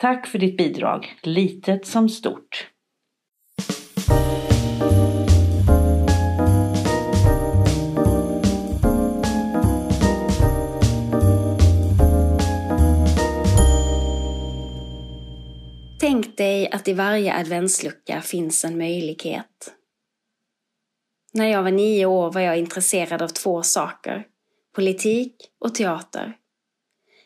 Tack för ditt bidrag, litet som stort. Tänk dig att i varje adventslucka finns en möjlighet. När jag var nio år var jag intresserad av två saker. Politik och teater.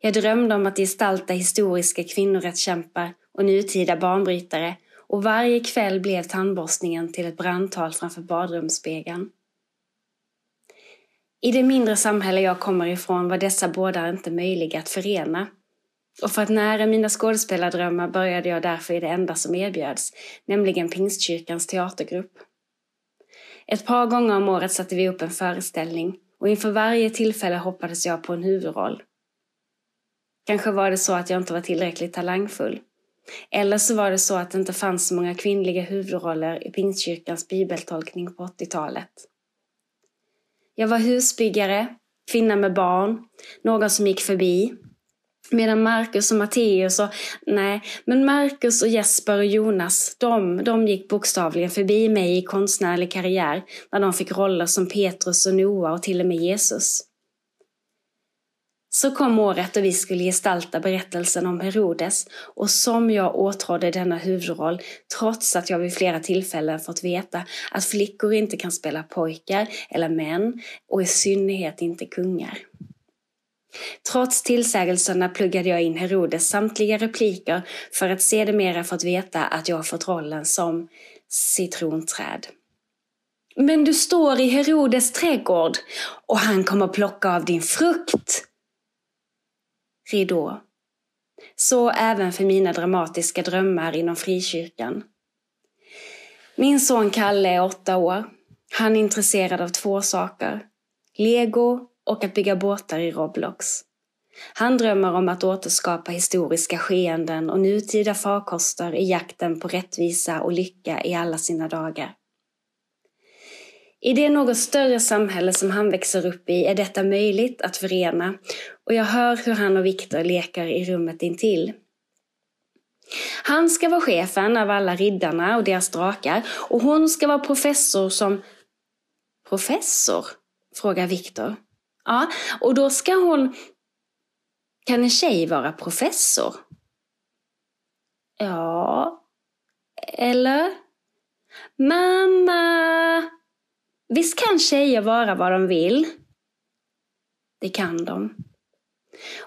Jag drömde om att gestalta historiska kvinnorättskämpar och nutida banbrytare och varje kväll blev tandborstningen till ett brandtal framför badrumsspegeln. I det mindre samhälle jag kommer ifrån var dessa båda inte möjliga att förena. Och för att nära mina skådespelardrömmar började jag därför i det enda som erbjöds, nämligen Pingstkyrkans teatergrupp. Ett par gånger om året satte vi upp en föreställning och inför varje tillfälle hoppades jag på en huvudroll. Kanske var det så att jag inte var tillräckligt talangfull. Eller så var det så att det inte fanns så många kvinnliga huvudroller i Pingstkyrkans bibeltolkning på 80-talet. Jag var husbyggare, kvinna med barn, någon som gick förbi, Medan Marcus och Matteus och, nej, men Marcus och Jesper och Jonas, de, de gick bokstavligen förbi mig i konstnärlig karriär när de fick roller som Petrus och Noa och till och med Jesus. Så kom året då vi skulle gestalta berättelsen om Herodes och som jag åtrådde denna huvudroll trots att jag vid flera tillfällen fått veta att flickor inte kan spela pojkar eller män och i synnerhet inte kungar. Trots tillsägelserna pluggade jag in Herodes samtliga repliker för att sedermera fått veta att jag fått rollen som citronträd. Men du står i Herodes trädgård och han kommer plocka av din frukt. Ridå. Så även för mina dramatiska drömmar inom frikyrkan. Min son Kalle är åtta år. Han är intresserad av två saker. Lego och att bygga båtar i Roblox. Han drömmer om att återskapa historiska skeenden och nutida farkoster i jakten på rättvisa och lycka i alla sina dagar. I det något större samhälle som han växer upp i är detta möjligt att förena och jag hör hur han och Viktor leker i rummet intill. Han ska vara chefen av alla riddarna och deras drakar och hon ska vara professor som... Professor? frågar Viktor. Ja, och då ska hon... Kan en tjej vara professor? Ja, eller? Mamma! Visst kan tjejer vara vad de vill? Det kan de.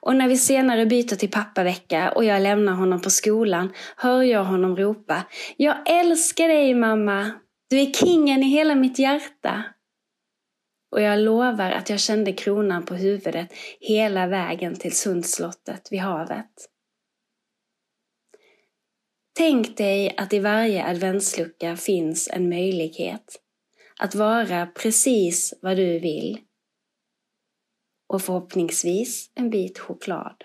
Och när vi senare byter till pappavecka och jag lämnar honom på skolan hör jag honom ropa Jag älskar dig mamma! Du är kingen i hela mitt hjärta! Och jag lovar att jag kände kronan på huvudet hela vägen till Sundslottet vid havet. Tänk dig att i varje adventslucka finns en möjlighet att vara precis vad du vill. Och förhoppningsvis en bit choklad.